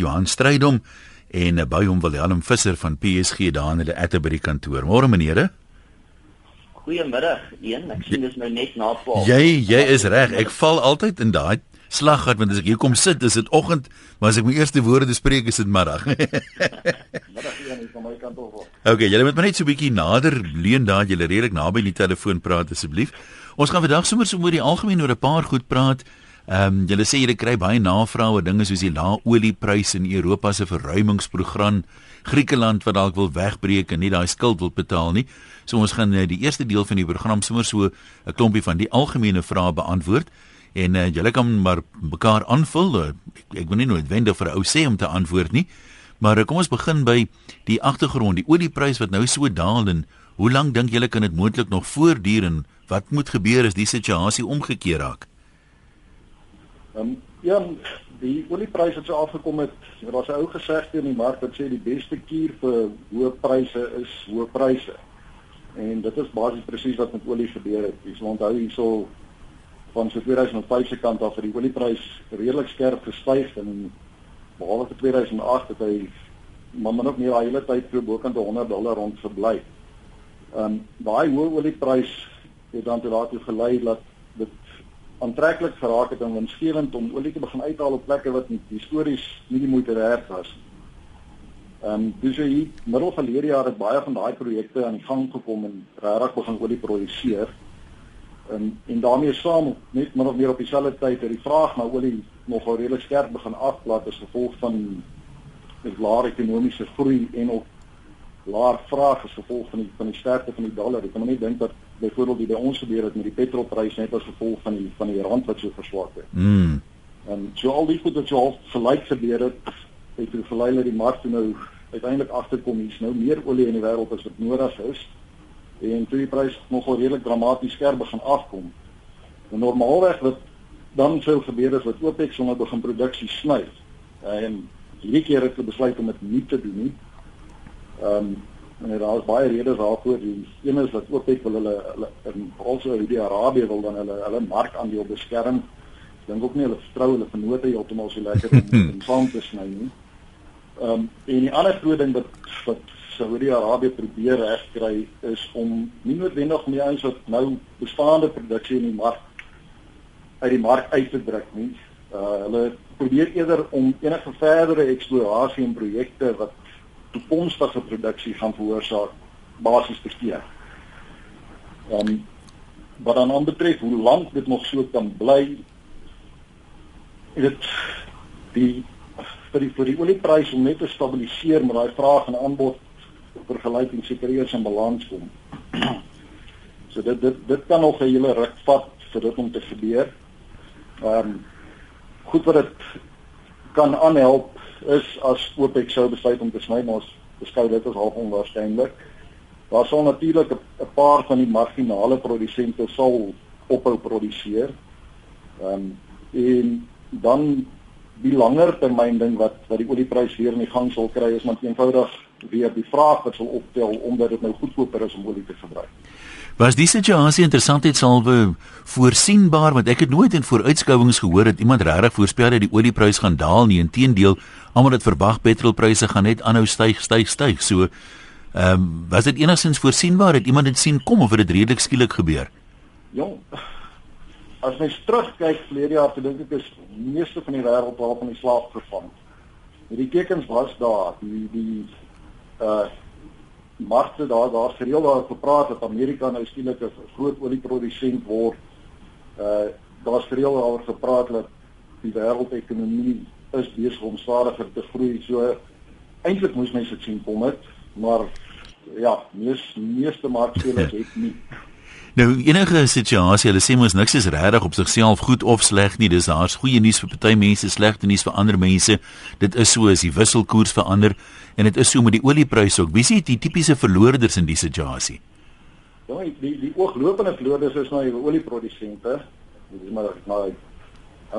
Johan Strydom en uh, by hom Willem Visser van PSG daar in hulle Atterbury kantoor. Môre menere. Goeiemiddag, een. Ek sien dis nou net na 12. Jy jy is reg. Ek val altyd in daai slaggat want as ek hier kom sit, is dit oggend, maar as ek my eerste woorde spreek, is dit middag. middag een van my kant af. Okay, julle moet maar net so 'n bietjie nader leun daar, julle redelik naby die telefoon praat asseblief. Ons gaan vandag sommer so oor die algemeen oor 'n paar goed praat. Ehm um, julle sê julle kry baie navrae oor dinge soos die lae oliepryse in Europa se verruimingsprogram, Griekeland wat dalk wil wegbreek en nie daai skuld wil betaal nie. So ons gaan uh, die eerste deel van die program sommer so 'n klompie van die algemene vrae beantwoord en uh, julle kan maar mekaar aanvul. Uh, ek, ek wil nie noodwendig vir 'n ou sê om te antwoord nie, maar uh, kom ons begin by die agtergrond, die olieprys wat nou so daal en hoe lank dink julle kan dit moontlik nog voortduur en wat moet gebeur as die situasie omgekeer raak? Ehm um, ja, die oliepryse het so afgekom het. Daar's 'n ou gesegde in die mark wat sê die beste kuur vir hoë pryse is hoë pryse. En dit is basies presies wat met olie gebeur het. Sal onthou hierso van so 2005 se kant af het die olieprys redelik skerp gestyg en behalwe vir 2008 het hy maar min of meer die hele tyd so bokant 100 dollar rond verbly. Ehm um, daai hoë olieprys het dan tot daartoe gelei dat aantreklik geraak het om winsgewend om olie te begin uithaal op plekke wat histories nie die moeite werd was. Ehm um, dis hy middel van hierdie jaar het baie van daai projekte aan die gang gekom en regtig begin olie produseer. En en daarmee saam net min of meer op dieselfde tyd het die vraag na olie nogal redelik sterk begin afplat as gevolg van die lae ekonomiese groei en ook laer vraag as gevolg van die van die sterkte van die dollar. Ek kan net dink dat byvoorbeeld die by ons gebeur het met die petrolprys net as gevolg van die van die rand wat so verswak het. Mm. En so al die goed wat so half gelyk gebeur het, het toe verlei dat die mark nou uiteindelik agterkom hier's nou meer olie in die wêreld as wat nodig is. En toe die prys nogal redelik dramaties skerp begin afkom. En normaalweg wat dan sou gebeur is wat OPEC sommer begin produksie sny. En hierdie keer het hulle besluit om dit nie te doen nie. Ehm um, en daar is baie redes daarvoor. Die een is dat OPEC wil hulle hulle in also Saudi-Arabië wil dan hulle hulle markandeel beskerm. Ek dink ook nie hulle vertrou hulle vennote heeltemal so lekker om om saam te sny nie. Ehm um, en die ander groot ding wat wat Saudi-Arabië probeer regkry is om nie noodwendig meer eens wat nou bestaande produksie in die mark uit die mark uit te druk nie. Uh hulle probeer eerder om enige verdere eksplorasie en projekte wat toekomstige produksie gaan veroorsaak basies te keer. Ehm um, wat dan aanbetref hoe lank dit nog so kan bly dit die vir die vir die oliepryse om net te stabiliseer met daai vraag en aanbod vergelyking seker eers in balans kom. so dit dit dit kan nog 'n hele ruk vat vir dit om te gebeur. Ehm um, goed wat dit kan aanhelp is as OPEC sou besluit om te sny, maar ons beskou dit as half onwaarskynlik. Daar sal natuurlik 'n paar van die marginale produsente sal ophou produseer. Ehm um, en dan die langer termyn ding wat wat die olieprys weer in die gang sal kry is maar eenvoudig weer die vraag wat sal optel omdat dit nou goedkoper is om olie te verbruik. Was die situasie interessantheidshalwe voorsienbaar want ek het nooit in vooruitskouings gehoor dat iemand regtig voorspel dat die olieprys gaan daal nie. Inteendeel, almal het verwag petrolpryse gaan net aanhou styg, styg, styg. So, ehm um, was dit enigstens voorsienbaar dat iemand dit sien kom of het dit redelik skielik gebeur? Jong. As mens terugkyk verlede jaar, dink ek is meeste van die wêreld al van die slaap gevang. Die tekens was daar, die die uh markte daar daar gereeld daar gepraat dat Amerika nou skielik 'n groot olieprodusent word. Uh daar's gereeld daaroor gepraat dat die wêreldekonomie is besig om stadiger te groei. So eintlik moes mense dit sien kom het, maar ja, mees meeste markspelers het nie Nou enige situasie, hulle sê mos niks is regtig op sigself goed of sleg nie. Dis daar's goeie nuus vir party mense, slegte nuus vir ander mense. Dit is so as die wisselkoers verander en dit is so met die oliepryse ook. Wie is die tipiese verloorders in die situasie? Ja, die die ooglopende verloorders is nou die olieprodusente. Dit is maar maar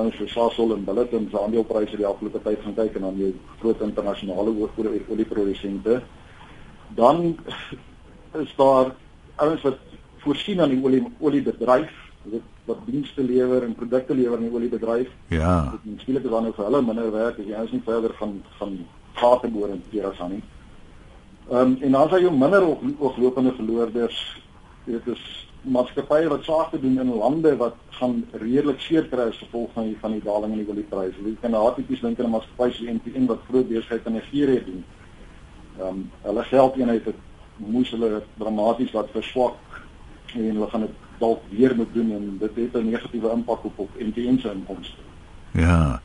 ons so Sasol en Billiton se aandelepryse die afgelope tyd gaan kyk en dan die groot internasionale olieprodusente. Dan is daar ouens wat voorsien aan die olie oliebedryf. Dit wat dienste lewer en produkte lewer in die oliebedryf. Ja. Dit skielik is dan nou vir hulle minder werk as jy ons nie verder van van gate boor in Peras aan nie. Ehm um, en dan sal jy minder ooglopende verloorders. Dit is maatskappye wat saak te doen in lande wat gaan redelik seer kry as gevolg van die van die daling in die oliepryse. Jy kan daar tipies dink aan 'n maatskappy so NPN wat groot besigheid in Nigerië doen. Ehm um, hulle geldeenheid het moes hulle dramaties wat verswak en hulle gaan dit dalk weer moet doen en dit het 'n negatiewe impak op op NPN se inkomste. Ja.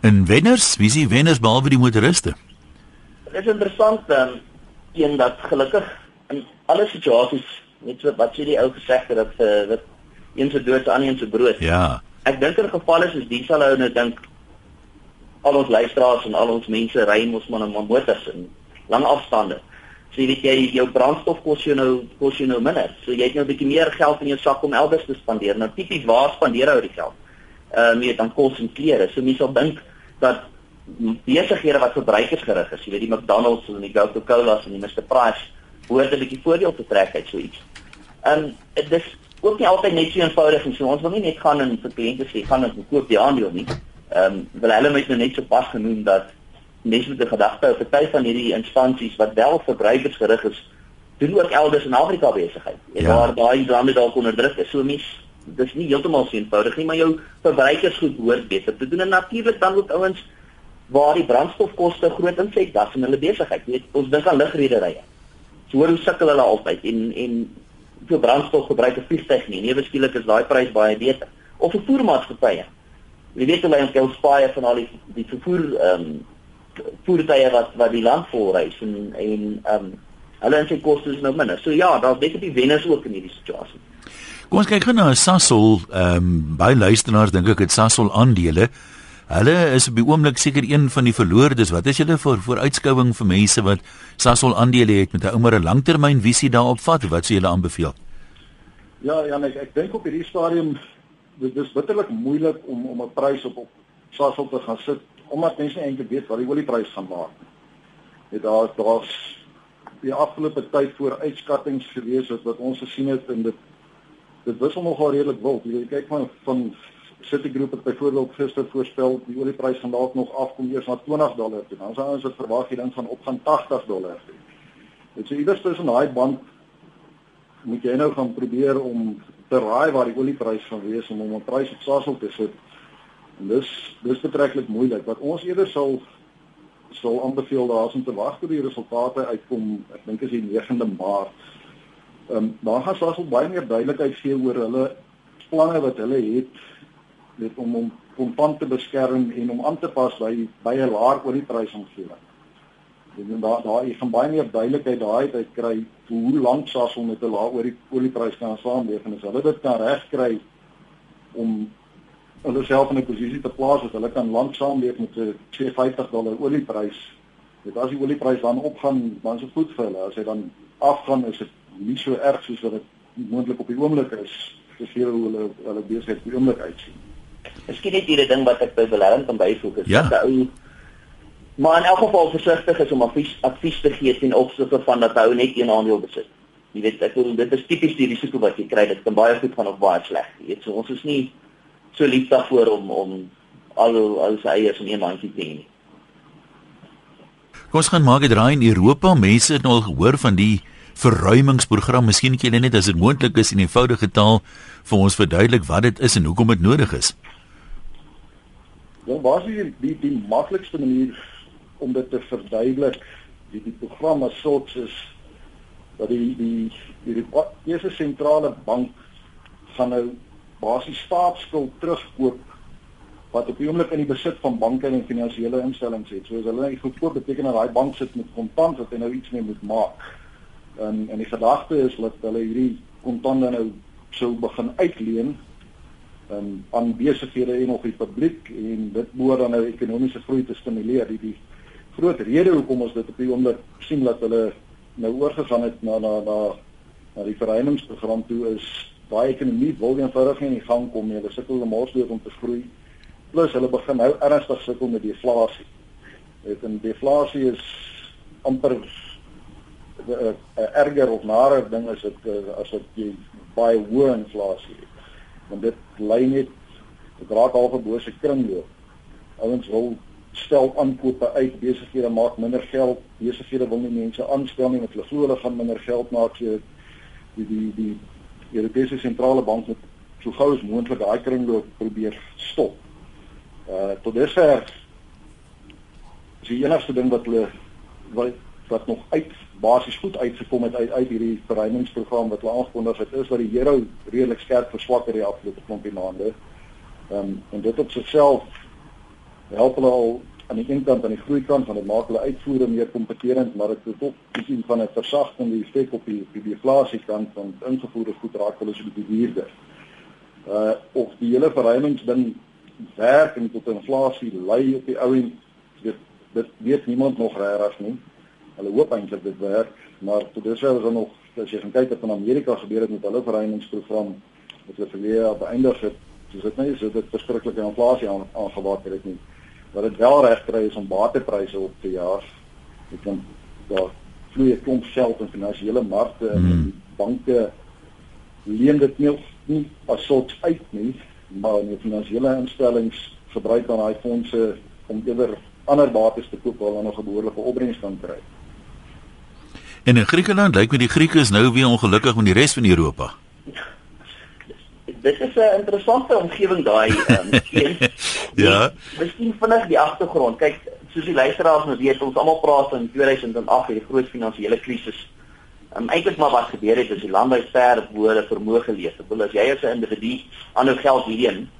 En wenners, wie is wenners behalwe die motoriste? Dit is interessant dan um, een dat gelukkig in alle situasies net so wat sê die ou gesegde dat uh, dat een se dood aan een se brood. Ja. Ek dink in gevalle soos die sal ou nou dink al ons luisteraars en al ons mense ry mos maar in motors en lang afstande. So jy weet jy jou brandstof kos jou nou kos jou nou minder. So jy het nou 'n bietjie meer geld in jou sak om elders te spandeer. Nou tipies waar spandeer jy die geld? Ehm um, jy dan kos en klere. So mense sal dink dat besighede wat verbruikersgerig is, jy weet die McDonald's en die Coca-Cola's en die Mr Price hoort 'n bietjie voordeel te trek uit so iets. Ehm um, dit is ook nie altyd net so eenvoudig nie. So ons wil nie net gaan en vir kliënte sê gaan en koop die aandeel nie. Ehm um, wil hulle net nou net so pas genoem dat mense met 'n gedagte op party van hierdie instansies wat wel verbruikersgerig is, doen ook elders in Afrika besigheid. En ja. waar daai lande dalk onder druk is. So mense dis nie heeltemal so eenvoudig nie, maar jou verbruikers goed hoort beter te doen en natuurlik dan ook ouens waar die brandstofkoste groot insig das in hulle besigheid. Jy weet, ons dink aan lugrederye. So hoe sukkel hulle altyd en en vir brandstof gebruik 'n vliegtuig nie. Nee, beskiklik is daai prys baie beter. Of vervoermaatskappye. Jy weet hulle het al spaai van al die die vervoer ehm um, voertuie wat wat die land vol reis en en ehm um, hulle en sy kostes nou minder. So ja, daar's definitief wenners ook in hierdie situasie. Kom ons kyk gou na Sasol, ehm um, baie luisteraars dink ek het Sasol aandele. Hulle is op die oomblik seker een van die verloordes. Wat is julle vir vooruitskouing vir mense wat Sasol aandele het met 'n ouer langtermynvisie daarop vat? Wat sou julle aanbeveel? Ja, ja, ek ek dink op hierdie stadium dit is bitterlik moeilik om om 'n prys op op Sasol te gaan sit omdat mense nie eintlik weet wat die oliepryse gaan maak nie. Dit daar daar's die afgelope tyd voor uitskattings gewees wat wat ons gesien het en dit dit wissel nogal redelik wild. Jy kyk van van Citigroup het byvoorbeeld gister voorspel die oliepryse gaan dalk nog afkom eers na 20 dollar toe. Ons dit verwag hier dan van op gaan 80 dollar toe. Dit sê iewers tussen daai band moet jy nou gaan probeer om te raai waar die oliepryse gaan wees om om 'n prys op Sasol te sit En dis dis betreklik moeilik. Wat ons eerder sal sal aanbeveel daar's om te wag tot die resultate uitkom. Ek dink is die 9de Maart. Ehm um, daar gaan ons baie meer duidelikheid gee oor hulle planne wat hulle het net om om kontant te beskerm en om aan te pas by by 'n laer olieprysontwikkeling. En daar daar jy gaan baie meer duidelikheid daai uit kry hoe lank Sasol met 'n laer oliepryse kan saamleef en as hulle dit kan regkry om hulle self in 'n posisie te plaas dat hulle kan lanksaam leef met 'n 250 dollar olieprys. Dit as die olieprys dan opgaan, dan is dit goed vir hulle. As hy dan afgaan, is dit nie so erg soos wat dit moontlik op die oomblik is. Dis hier hoe hulle hulle besig op die oomblik uitsien. Miskien net hierdie ding wat ek by belegging kan byvoeg is ja. dat ou maar in elk geval versigtig is om advies advies te gee ten opsigte van dat hou net een aandeel besit. Jy weet ek bedoel dit is tipies die risiko wat jy kry. Dit kan baie goed gaan of baie sleg. Jy weet so ons is nie so lief daarvoor om om al al sy eiers in een mandjie te hê. Ons gaan maak dit raai in Europa. Mense het nou al gehoor van die verruimingsprogram. Miskien kan julle net as dit moontlik is in eenvoudige taal vir ons verduidelik wat dit is en hoekom dit nodig is. Ja, wat is die die, die maklikste manier om dit te verduidelik? Die die program as sulks is dat die die die, die, die eerste sentrale bank gaan nou basies staatsskuld terugkoop wat op die oomblik in die besit van banke en finansiële instellings het. So as hulle net goedkoop beteken dat daai bank sit met kontant wat hy nou iets mee moet maak. En en die gedagte is dat hulle hierdie kontante nou sou begin uitleen um, aan besighede en nog die publiek en dit behoort dan nou ekonomiese groei te stimuleer. Die, die groot rede hoekom ons dit op die oomblik sien dat hulle nou oorgegaan het na na na na die vereningsprogram toe is daai ekonomie wil eenvoudig nie in gang kom nie. Hulle sukkel om alsdood om te groei. Plus hulle begin nou ernstig sukkel met deflasie. Dit en deflasie is amper 'n uh, uh, erger of narer ding as dit uh, as wat jy baie hoë inflasie het. want dit lei net dit raak al 'n bose kringloop. Ouens wil stel aankope uit, besighede maak minder geld, besighede wil nie mense aanstel nie want hulle glo hulle gaan minder geld maak so die die die Europese sentrale bank moet so gou as moontlik daai kringloop probeer stop. Uh tot dusver is die enigste ding wat hulle wat wat nog uit basies goed uitgekom het uit uit hierdie verruimingsprogram wat hulle aangekondig het is dat die euro redelik skerp verswak het die afgelope klompie maande. Ehm um, en dit op sigself help hulle al aan die een kant aan die groei kant van dit maak hulle uitvoere meer kompeterend maar dit is ook bietjie van 'n versagtende effek op die die deflasie kant van ingevoerde goed raak hulle so bietjie duurder. Uh of die hele verruimingsding werk en tot inflasie lei op die ou en dit dit weet niemand nog regtig nie. Hulle hoop eintlik dit werk, maar tot dusver is daar nog as jy gaan kyk wat in Amerika gebeur het met hulle verruimingsprogram wat hulle verlede jaar beëindig het, dis dit nie so dit verskriklike inflasie aangewakker het nie. Wat dit wel reg kry is om batepryse op te jaag. Ek kan daar vloei 'n klomp geld in finansiële markte en hmm. banke leen dit nie, nie as soort uit nie, maar die finansiële instellings gebruik dan daai fondse om eerder ander bates te koop waar hulle nog 'n behoorlike opbrengs kan kry. En in Griekeland lyk my die Grieke is nou weer ongelukkig met die res van Europa. Dit is 'n interessante omgewing daai um, Ja. Miskien vinnig die agtergrond. Kyk, soos die luisteraars nou weet, ons almal praat van 2008, die groot finansiële krisis. Um, Eintlik maar wat gebeur het is die land by ver bo hulle vermoë geleef. Bedoel as jy as 'n individu ander geld leen,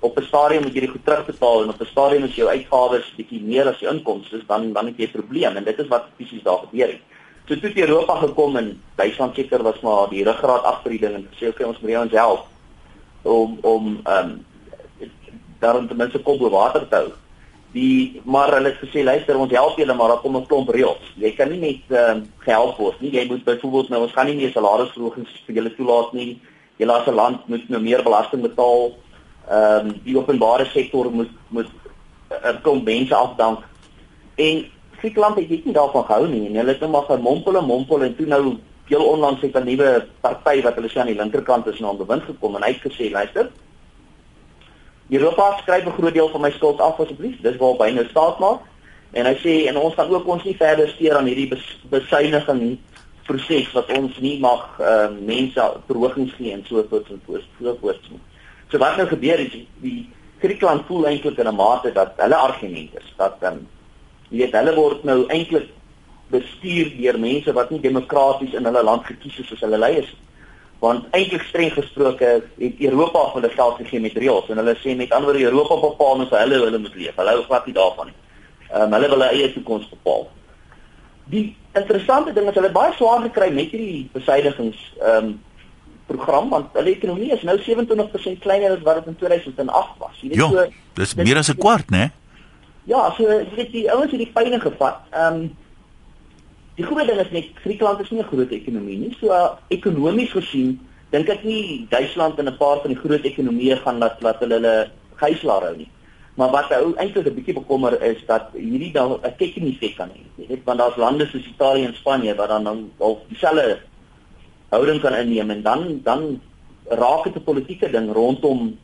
op 'n stadium moet jy dit goed terugbetaal en op 'n stadium as jou uitgawes bietjie meer as jou inkomste dan dan het jy 'n probleem en dit is wat fisies daar gebeur het. So toe het Europa gekom en Duitsland seker was maar die ruggraat agter die ding en sê okay, ons moet jou help om om ehm um, daarom ten minste kop bo water te hou. Die maar hulle het gesê luister ons help julle maar daar kom 'n klomp reëls. Jy kan nie net ehm um, gehelp word nie. Jy moet byvoorbeeld nou ons gaan nie meer salarisverhogings vir julle toelaat nie. Julle as 'n land moet nou meer belasting betaal ehm um, die openbare sektor moet moet 'n klomp mense afdank. En Griekeland het dit nie daarvan gehou nie en hulle het net maar gemompel en mompel en toe nou heel onlangs het 'n nuwe party wat hulle sê aan die linkerkant is nou aan bewind gekom en hy het gesê luister Europa skryf 'n groot deel van my skuld af asseblief. Dis waar hy nou staat maak. En hy sê en ons gaan ook ons nie verder steur aan hierdie besuiniging proses wat ons nie mag uh, mense verhogings gee en so voort en so voort nie. So wat nou gebeur is die Griekland voel eintlik in 'n mate dat hulle argument is dat um, jy weet hulle word nou eintlik bestuur deur mense wat nie demokraties in hulle land gekies is as hulle leiers nie. Want eintlik streng gesproke het Europa vir hulle geld gegee met reëls en hulle sê met ander Europa bepaal net hulle hulle moet leef. Hulle hou glad nie daarvan nie. Ehm um, hulle wil hulle eie toekoms bepaal. Die interessante ding is hulle baie swaar gekry met hierdie besuidigings ehm um, program want hulle ekonomie is nou 27% kleiner as wat dit in 2008 was. Jy weet so dis meer as 'n kwart, né? Ja, so jy weet die ouens het die pynne gevat. Ehm um, die groot ding is net Griekeland is nie 'n groot ekonomie nie. So uh, ekonomies gesien dink ek nie Duitsland en 'n paar van die groot ekonomieë gaan laat laat hulle hulle gijslaar hou nie. Maar wat ou eintlik 'n bietjie bekommer is dat hierdie dan 'n kekking effek kan hê. Jy weet want daar's lande soos Italië en Spanje wat dan dan al dieselfde houding kan inneem en dan dan raak dit 'n politieke ding rondom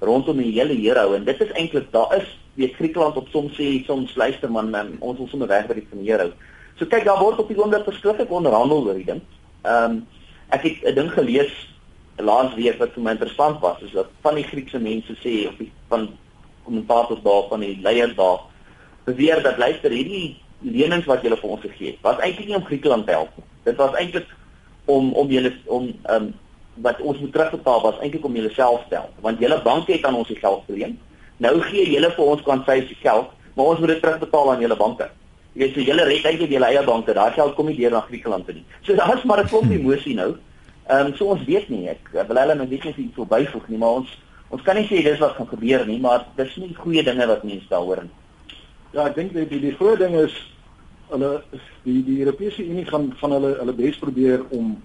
rondom die hele euro en dit is eintlik daar is weet Griekeland op soms sê soms luister man, man ons wil sommer weg by die van euro. So kyk daar word op die oomblik verskriklik onderhandel oor die ding. Ehm um, ek het 'n ding gelees laas week wat vir my interessant was is dat van die Griekse mense sê of die van kommentators daar van die leiers daar beweer dat luister hierdie lenings wat julle vir ons gegee het was eintlik nie om Griekeland te help nie. Dit was eintlik om om julle om ehm um, wat ons moet terugbetaal was eintlik om julle self stel want julle banke het aan ons die geld geleen nou gee julle vir ons kwantities die geld maar ons moet dit terugbetaal aan julle banke jy weet so julle red eintlik julle eie banke daai geld kom nie deur na Griekeland toe nie. So daar's maar 'n klomp emosie nou. Ehm um, so ons weet nie ek wil hulle nou net nie iets verbyvoeg nie maar ons ons kan nie sê dis wat gaan gebeur nie maar dis nie goeie dinge wat mense daaroor en ja ek dink die die, groot ding is hulle die die Europese Unie gaan van hulle hulle bes probeer om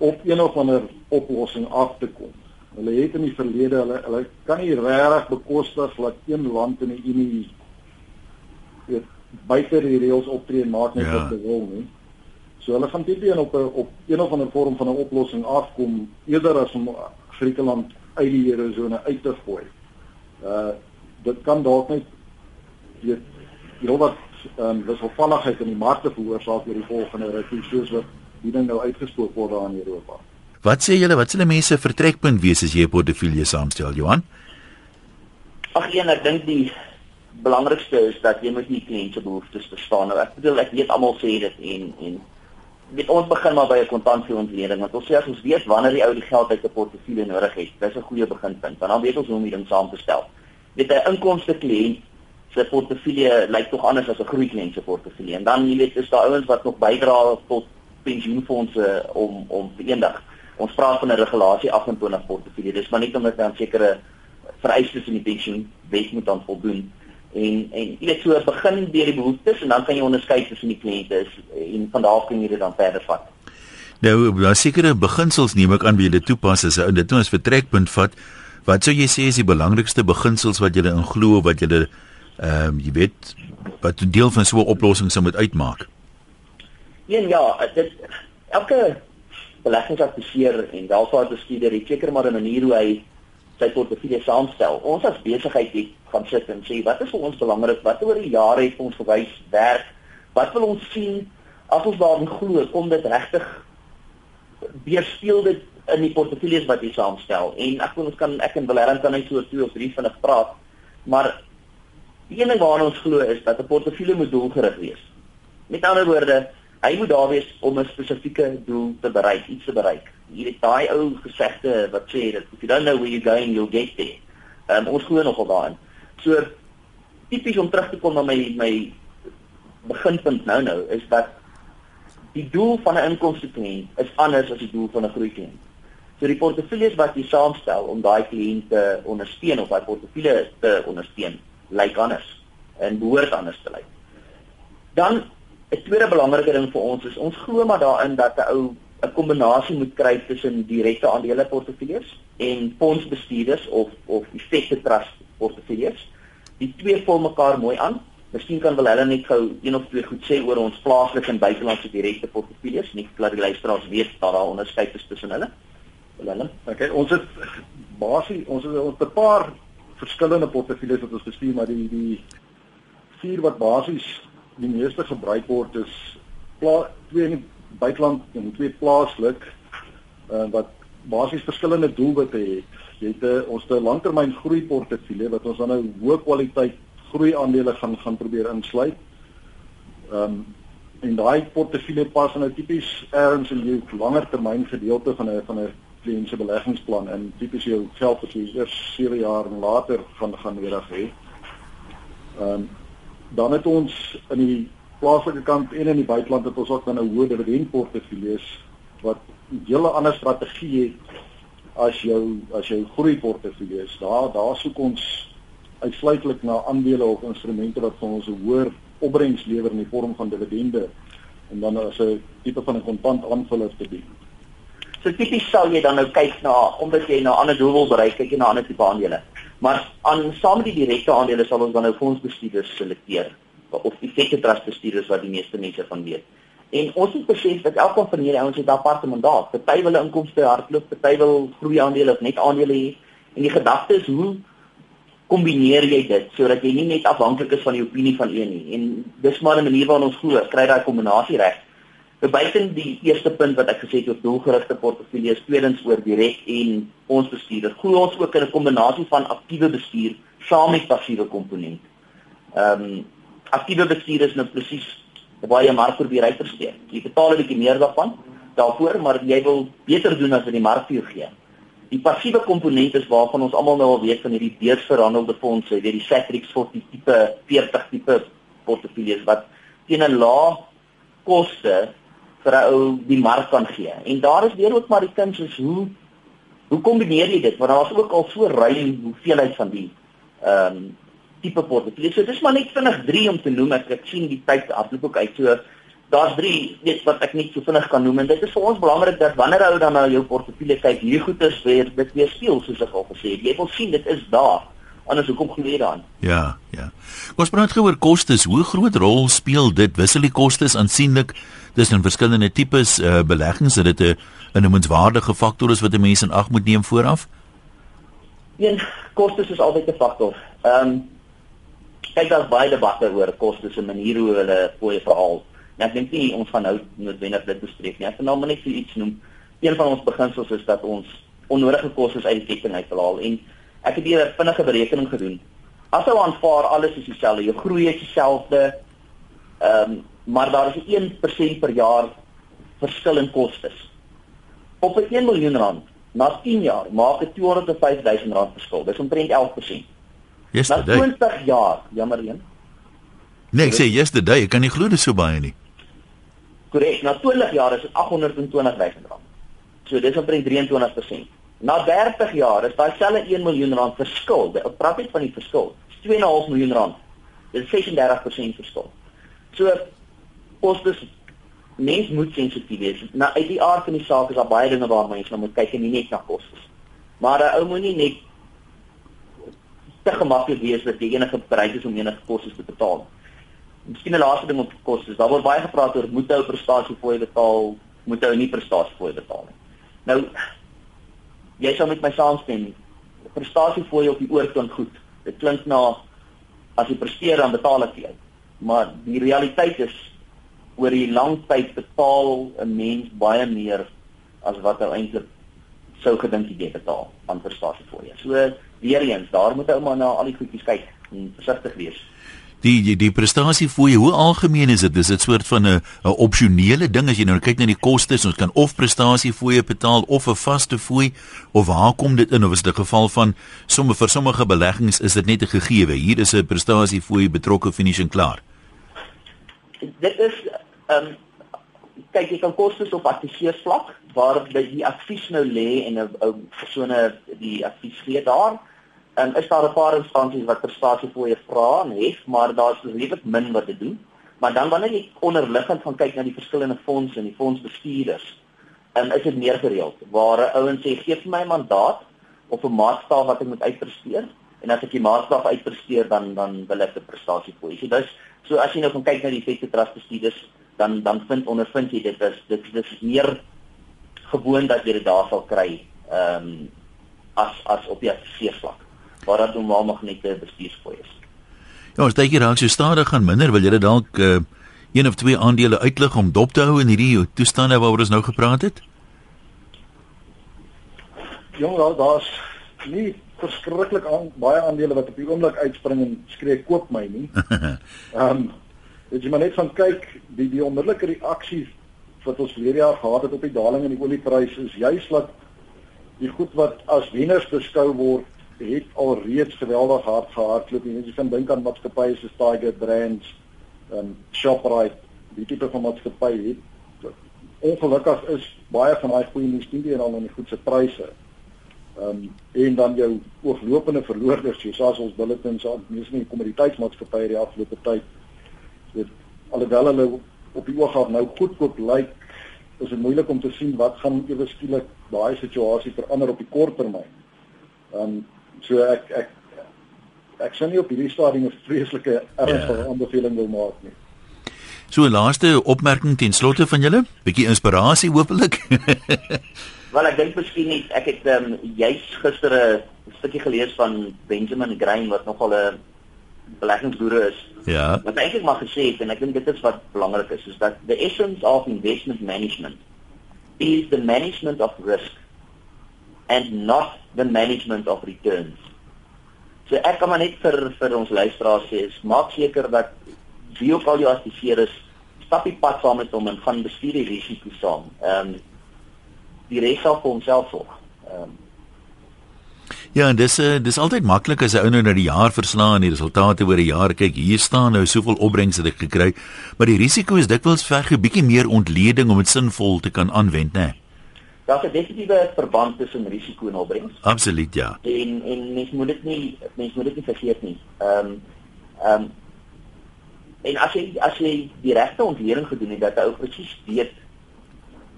op een of ander oplossing af te kom. Hulle het in die verlede hulle hulle kan nie regtig bekostig dat een land in die Unie buite die reëls optree en maak net ja. wat hulle wil nie. So hulle gaan dit doen op 'n op een of ander vorm van 'n oplossing afkom eerder as om Griekeland uit die eurozone uit te gooi. Uh dit kan dalk net weet heelwat ehm um, wisselvalligheid in die markte veroorsaak oor die volgende rukkie soos wat die ding nou uitgespook word daar in Europa. Wat sê julle wat s'hulle mense vertrekpunt wees as jy 'n portefeulje saamstel, Johan? Ag een, ek dink die belangrikste is dat jy moet nie kliënt se behoeftes verstaan. Nou, ek bedoel ek weet almal sê dit en en weet ons begin maar by 'n kontantontleding want ons sê as ons weet wanneer die ou die geld uit 'n portefeulje nodig het, dis 'n goeie beginpunt. Want dan weet ons hoe om die ding saam te stel. Weet 'n inkomste kliënt se portefeulje lyk tog anders as 'n groei kliënt se portefeulje. En dan jy weet is daar ouens wat nog bydra tot pensioenfonde om om eendag ons praat van 'n regulasie 28 portefeulje. Dis maar net omdat dan sekere vereistes in die pensioenwet moet dan voldoen. En en jy weet so begin deur die behoeftes en dan kan jy onderskei tussen die kliënte en van daar af kan jy dit dan verder vat. Nou, daar sekere beginsels neem ek aan wie jy dit toepas as ou dit nou as vertrekpunt vat. Wat sou jy sê is die belangrikste beginsels wat jy in glo wat jy ehm um, jy weet wat 'n deel van so 'n oplossing sou moet uitmaak? Ja, ja, dit elke beleggingsadviseur en welvaartbestuurder het seker maar 'n manier hoe hy sy portefeulje saamstel. Ons as besigheid het gaan sit en sê wat is vir ons belangrik? Wat oor die jare het ons gewys werk? Wat wil ons sien as ons daarin glo kom dit regtig weerspieël dit in die portefeuilles wat jy saamstel? En ek wil ons kan ek en Valerian kan net so twee of drie vinnig praat. Maar die een ding waarna ons glo is dat 'n portefeulje moet doelgerig wees. Met ander woorde, hy moet daar wees om 'n spesifieke doel te bereik, iets te bereik. Hier het daai ou gesegde wat sê dat if you don't know where you're going, you'll get there. Um, ons glo nogal daarin. So tipies om terug te kom na my my beginpunt nou nou is dat die doel van 'n inkomste kliënt is anders as die doel van 'n groei kliënt. So die portefeuilles wat jy saamstel om daai kliënt te ondersteun of daai portefeulje te ondersteun, lyk anders en behoort anders te lyk. Dan 'n tweede belangrike ding vir ons is ons glo maar daarin dat 'n ou 'n kombinasie moet kry tussen direkte aandele portefeuilles en fondsbestuurders of of effekte trust portefeuilles. Die twee vul mekaar mooi aan. Miskien kan wel hulle net gou een of twee goed sê oor ons plaaslike en buitelandse direkte portefeuilles, nie dat die luisteraars weet dat daar onderskeid is tussen hulle. Hulle. Okay, ons het basies ons het ons 'n paar verskillende portefeuilles wat ons bestuur, maar die die vier wat basies die meeste gebruik word is pla twee in die buiteland en twee plaaslik uh, wat basies verskillende doelwitte het. Jy het 'n uh, ons 'n langtermyn groei portefeulje wat ons dan nou hoë kwaliteit groei aandele gaan gaan probeer insluit. Ehm um, en daai portefeulje pas nou tipies erns in jou langer termyn gedeelte van 'n van 'n kliënt se beleggingsplan en tipies jou geld wat jy eers 7 jaar later gaan gaan nodig hê. Ehm um, dan het ons in die plaaslike kant en in die buiteland het ons ook dan 'n hoë dividendportefeuilles wat 'n hele ander strategie het as jou as jou groei portefeuilles. Daar daar soek ons uitsluitlik na aandele of instrumente wat vir ons 'n hoër opbrengs lewer in die vorm van dividende en dan as 'n tipe van 'n kontant aanvuller te bied. So tipies sal jy dan nou kyk na omdat jy na ander doel wil bereik, kyk jy na ander tipe aandele. Maar aan saam met die direkte aandele sal ons dan nou fondsbestuurders selekteer of effekte trust bestuurders wat die meeste mense van weet. En ons het besef dat elkeen van hierdie ouens het 'n aparte mandaat. Party wil inkomste hardloop, party wil groei aandele of net aandele hê. En die gedagte is hoe kombineer jy dit sodat jy nie net afhanklik is van die opinie van een nie. En dis maar 'n manier waarna ons glo, kry daai kombinasie reg. Buiten die eerste punt wat ek gesê het oor doelgerigte portefeuilles, tweedens oor direk en ons bestuurder, glo ons ook in 'n kombinasie van aktiewe bestuur saam met passiewe komponent. Ehm um, aktiewe bestuur is nou presies waar jy maar probeer uitversteek. Jy betaal 'n bietjie meer daarvan daarvoor, maar jy wil beter doen as wat die mark vir gee. Die passiewe komponent is waarvan ons almal nou al weet van hierdie beursverhandelde fondse, weet die Satrix 40 tipe 40 tipe portefeuilles wat teen 'n lae koste vir 'n ou die mark kan gee. En daar is weer ook maar die kuns is hoe hoe kombineer jy dit? Want daar is ook al so ruim hoeveelheid van die ehm um, tipe portefeuilles. So dis maar net vinnig 3 om te noem. Ek, ek sien die tyd hardloop ook uit. So daar's 3 net wat ek net so vinnig kan noem en dit is vir ons belangrik dat wanneer ou dan na jou portefeulje kyk, hier goed is weer dit weer speel soos ek al gesê het. Jy wil sien dit is daar. Anders hoekom glo jy daaraan? Ja, ja. Ons praat oor kostes. Hoe groot rol speel dit? Wissel die kostes aansienlik tussen verskillende tipes uh, beleggings dat dit 'n 'n noemenswaardige faktor is wat 'n mens in ag moet neem vooraf? Een kostes is altyd 'n faktor. Ehm um, kyk daar's baie debatte oor kostes en maniere hoe hulle fooie verhaal. En ek dink nie ons gaan nou noodwendig dit bespreek nie. Ek gaan nou maar net iets noem. Een van ons beginsels is dat ons onnodige kostes uit die ketting uithaal en ek het hier 'n vinnige berekening gedoen. As jy aanvaar alles is dieselfde, jou groei is dieselfde. Ehm um, maar daar is 1% per jaar verskil in kostes. Op 'n 1 miljoen rand na 10 jaar maak dit 205 000 rand verskil. Dis omtrent 11%. Yesterday. Na 20 jaar, jammer een. Nee, ek sê yesterday, ek kan nie glo dit so baie nie. Korrek, na 20 jaar is dit 820 000 rand. So dis omtrent 23%. Na 30 jaar is daai selfe 1 miljoen rand verskil. Ek praat net van die verskil. 2.5 miljoen rand. Dit is 36% verskil. So kostes mens moet sensitief wees. Nou uit die aard van die saak is daar baie dinge waarna mens nou moet kyk en nie net na kostes. Maar 'n ou moenie net te gemaklik wees dat jy enige bereid is om enige kostes te betaal. Miskien 'n laaste ding op kostes. Daar word baie gepraat oor moet ou prestasie fooie betaal, moet ou nie prestasie fooie betaal nie. Nou jy sal met my saamstem. Prestasie fooie op die oor klink goed. Dit klink na as jy presteer dan betaal ek jou. Maar die realiteit is oor die lang tyd betaal 'n mens baie meer as wat hy eintlik sou gedink jy betaal aan prestasie jou. So weer eens, daar moet ou maar na al die goedjies kyk en versigtig wees. Die die, die prestasie jou, hoe algemeen is dit? Is dit soort van 'n 'n opsionele ding as jy nou kyk na die kostes, ons kan of prestasie jou betaal of 'n vaste fooi of waar kom dit in of is dit 'n geval van sommige vir sommige beleggings is dit net 'n gegewe. Hier is 'n prestasie jou betrokke finish en klaar. Dit is Ehm um, kyk jy kan kostes op adviseursvlak waar by die advies nou lê en 'n ou persone die advies gee daar. En is daar 'n paar instansies wat prestasie fooie vra en hef, maar daar's redelik min wat dit doen. Maar dan wanneer jy onderliggend gaan kyk na die verskillende fondse en die fondsbestuurders, en is dit meer gereeld waar 'n ouens sê gee vir my 'n mandaat of 'n maatstaaf wat ek moet uitpresteer en as ek die maatstaaf uitpresteer dan dan wil ek 'n prestasie fooie. So dis so as jy nou gaan kyk na die effekte trust bestuurders dan dan vind ondervind jy dit is dit dis meer gewoon dat jy dit daar sal kry ehm um, as as op die seevlak waar dit normaal nog net 'n bestuursfooi is. Ja, as jy raak so stadig gaan minder, wil jy dit dalk uh, een of twee aandele uitlig om dop te hou in hierdie toestande waaroor ons nou gepraat het? Jong, daar daar's nie verskriklik aan baie aandele wat op die oomblik uitspring en skree koop my nie. Ehm um, As jy maar net van kyk, die die onmiddellike reaksie wat ons verlede jaar gehad het op die daling in die oliepryse is juis dat die goed wat as wenners beskou word, het al reeds geweldig hard gehardloop. Weet jy kan dink aan maatskappye soos Tiger Brands, um, Shoprite, die tipe van maatskappye het ongelukkig is baie van daai goeie nuus nie al in die goedse pryse. Ehm um, en dan jou ooglopende verloorders, soos ons bulletins aan meeste kommoditeitsmaatskappye die afgelope tyd dit alhoewel hulle op die oog af nou goedkoop lyk is dit moeilik om te sien wat gaan ewe skielik daai situasie verander op die kort termyn. Um, so ek ek ek sien nie op hierdie stadium 'n vreeslike ernstige ja. aanbeveling wil maak nie. So 'n laaste opmerking ten slotte van julle, bietjie inspirasie hopelik. Wel ek dink miskien nie ek het ehm um, juis gister 'n stukkie gelees van Benjamin Graham wat nogal 'n beleggingsboere is. Ja. Wat eintlik maar gesê het en ek dink dit is wat belangrik is is dat the essence of investment management is the management of risk and not the management of returns. So ek kan maar net vir vir ons luisteraars sê, maak seker dat wie ook al jy assesseer is, stap die pad saam met hom en gaan bestuur die risiko saam. Ehm um, die res sal vir homself sorg. Ehm um, Ja, en dis uh, dis altyd maklik as 'n ou nou na die jaar verslaan en die resultate oor 'n jaar kyk. Hier staan nou soveel opbrengs wat ek gekry, maar die risiko is dikwels verg 'n bietjie meer ontleding om dit sinvol te kan aanwend, né? Daar's 'n definitiewe verband tussen risiko en opbrengs. Absoluut, ja. En en mens moet dit nie mens moet dit nie vergeet nie. Ehm um, ehm um, en as jy as jy die regte ontleding gedoen het dat jy ou presies weet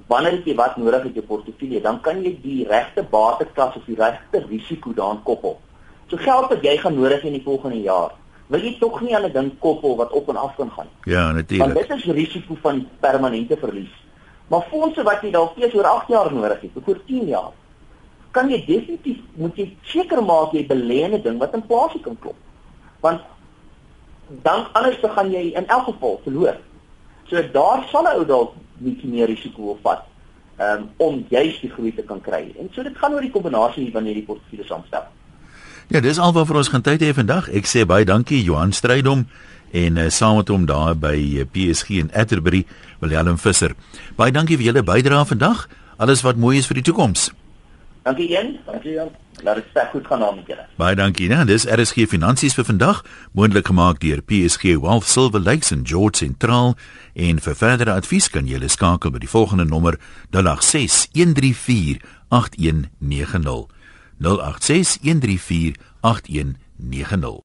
wanneer jy wat nodig het jou portefeulje, dan kan jy die regte bateklas of die regte risiko daaraan koppel. So geld wat jy gaan nodig hê in die volgende jaar, wil jy tog nie aan 'n ding koppel wat op en af kan gaan. Ja, natuurlik. Want dit is risiko van permanente verlies. Maar fondse wat jy dalk eers oor 8 jaar nodig het, oor 10 jaar, kan jy definitief moet jy seker maak jy belê in 'n ding wat inflasie kan klop. Want dan anders te gaan jy in elk geval verloor. So daar sal 'n ou dalk bietjie meer risiko wil vat um, om juist die groei te kan kry. En so dit gaan oor die kombinasie van hierdie portefeulje saamstel. Ja, dis alwaar vir ons gaan tyd hê vandag. Ek sê baie dankie Johan Strydom en uh, saam met hom daar by uh, PSG in Atterbury, Willem Visser. Baie dankie vir julle bydrae vandag. Alles wat mooi is vir die toekoms. Dankie Jan. Dankie Jan. Laat dit sterk goed gaan aan met julle. Baie dankie. Nou, dis RSG Finansies vir vandag, moontlik gemaak deur PSG Wealth Silver Lakes en George Central en vir verdere advies kan jy skakel by die volgende nommer 086 134 8190. 086 134 8190